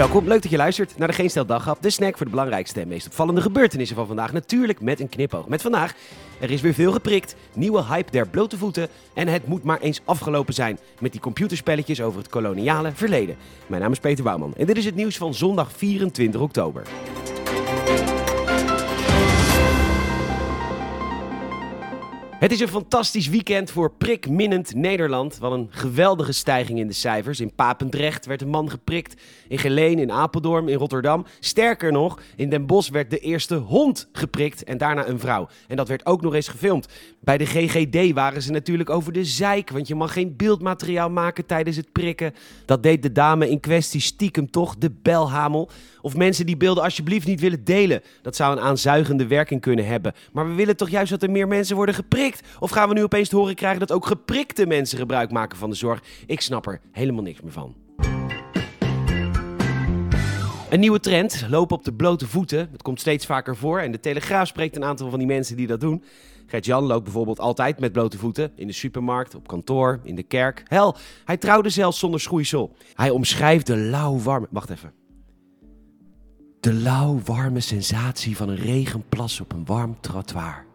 Welkom, leuk dat je luistert naar de Geen Stel Daghap, de snack voor de belangrijkste en meest opvallende gebeurtenissen van vandaag. Natuurlijk met een knipoog. Met vandaag, er is weer veel geprikt, nieuwe hype der blote voeten en het moet maar eens afgelopen zijn met die computerspelletjes over het koloniale verleden. Mijn naam is Peter Bouwman en dit is het nieuws van zondag 24 oktober. Het is een fantastisch weekend voor prikminnend Nederland. Wat een geweldige stijging in de cijfers. In Papendrecht werd een man geprikt. In Geleen, in Apeldoorn, in Rotterdam. Sterker nog, in Den Bosch werd de eerste hond geprikt en daarna een vrouw. En dat werd ook nog eens gefilmd. Bij de GGD waren ze natuurlijk over de zeik, want je mag geen beeldmateriaal maken tijdens het prikken. Dat deed de dame in kwestie stiekem toch, de belhamel. Of mensen die beelden alsjeblieft niet willen delen. Dat zou een aanzuigende werking kunnen hebben. Maar we willen toch juist dat er meer mensen worden geprikt? Of gaan we nu opeens te horen krijgen dat ook geprikte mensen gebruik maken van de zorg? Ik snap er helemaal niks meer van. Een nieuwe trend, lopen op de blote voeten. Het komt steeds vaker voor en de Telegraaf spreekt een aantal van die mensen die dat doen. Gert-Jan loopt bijvoorbeeld altijd met blote voeten. In de supermarkt, op kantoor, in de kerk. Hel, hij trouwde zelfs zonder schoeisel. Hij omschrijft de lauw warme... Wacht even. De lauw warme sensatie van een regenplas op een warm trottoir.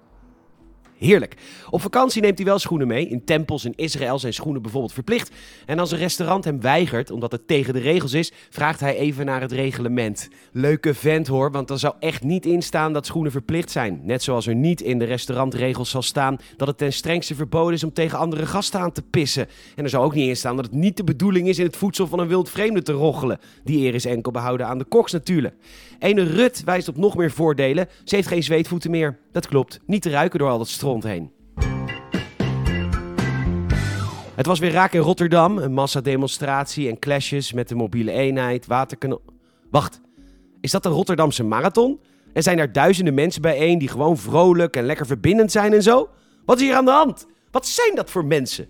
Heerlijk. Op vakantie neemt hij wel schoenen mee. In tempels in Israël zijn schoenen bijvoorbeeld verplicht. En als een restaurant hem weigert, omdat het tegen de regels is, vraagt hij even naar het reglement. Leuke vent hoor, want er zou echt niet in staan dat schoenen verplicht zijn. Net zoals er niet in de restaurantregels zal staan dat het ten strengste verboden is om tegen andere gasten aan te pissen. En er zou ook niet in staan dat het niet de bedoeling is in het voedsel van een wild vreemde te roggelen. Die eer is enkel behouden aan de koks natuurlijk. Ene Rut wijst op nog meer voordelen. Ze heeft geen zweetvoeten meer. Dat klopt. Niet te ruiken door al dat Het was weer raak in Rotterdam. Een massademonstratie en clashes met de mobiele eenheid, waterkanon... Wacht, is dat de Rotterdamse marathon? En zijn er duizenden mensen bijeen die gewoon vrolijk en lekker verbindend zijn en zo? Wat is hier aan de hand? Wat zijn dat voor mensen?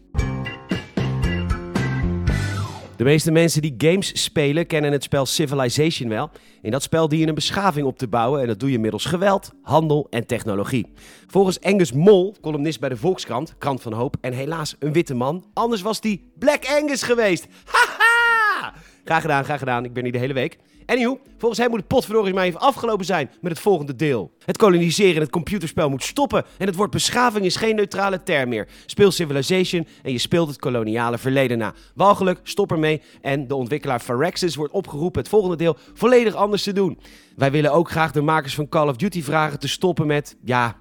De meeste mensen die games spelen kennen het spel Civilization wel. In dat spel dien je een beschaving op te bouwen en dat doe je middels geweld, handel en technologie. Volgens Angus Mol, columnist bij de Volkskrant, krant van hoop en helaas een witte man, anders was die Black Angus geweest. Haha! Graag gedaan, graag gedaan. Ik ben hier de hele week. Anywho, volgens hem moet het potverdorie maar even afgelopen zijn met het volgende deel. Het koloniseren in het computerspel moet stoppen en het woord beschaving is geen neutrale term meer. Speel Civilization en je speelt het koloniale verleden na. Walgelijk, stop ermee en de ontwikkelaar Phyrexis wordt opgeroepen het volgende deel volledig anders te doen. Wij willen ook graag de makers van Call of Duty vragen te stoppen met, ja,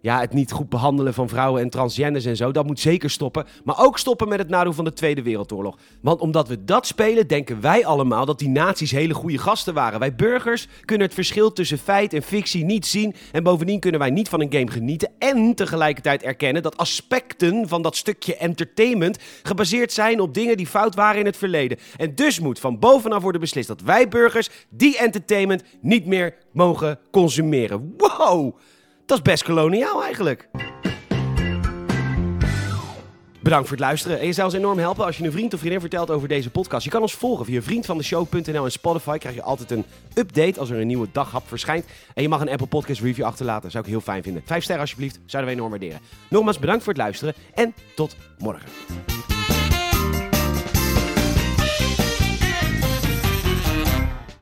ja, het niet goed behandelen van vrouwen en transgenders en zo. Dat moet zeker stoppen. Maar ook stoppen met het nadoen van de Tweede Wereldoorlog. Want omdat we dat spelen, denken wij allemaal dat die nazi's hele goede gasten waren. Wij burgers kunnen het verschil tussen feit en fictie niet zien. En bovendien kunnen wij niet van een game genieten. En tegelijkertijd erkennen dat aspecten van dat stukje entertainment gebaseerd zijn op dingen die fout waren in het verleden. En dus moet van bovenaf worden beslist dat wij burgers die entertainment niet meer mogen consumeren. Wow! Dat is best koloniaal eigenlijk. Bedankt voor het luisteren. En je zou ons enorm helpen als je een vriend of vriendin vertelt over deze podcast. Je kan ons volgen via vriendvandeshow.nl en Spotify. Krijg je altijd een update als er een nieuwe daghap verschijnt. En je mag een Apple Podcast review achterlaten. Zou ik heel fijn vinden. Vijf sterren alsjeblieft. Zouden wij enorm waarderen. Nogmaals bedankt voor het luisteren en tot morgen.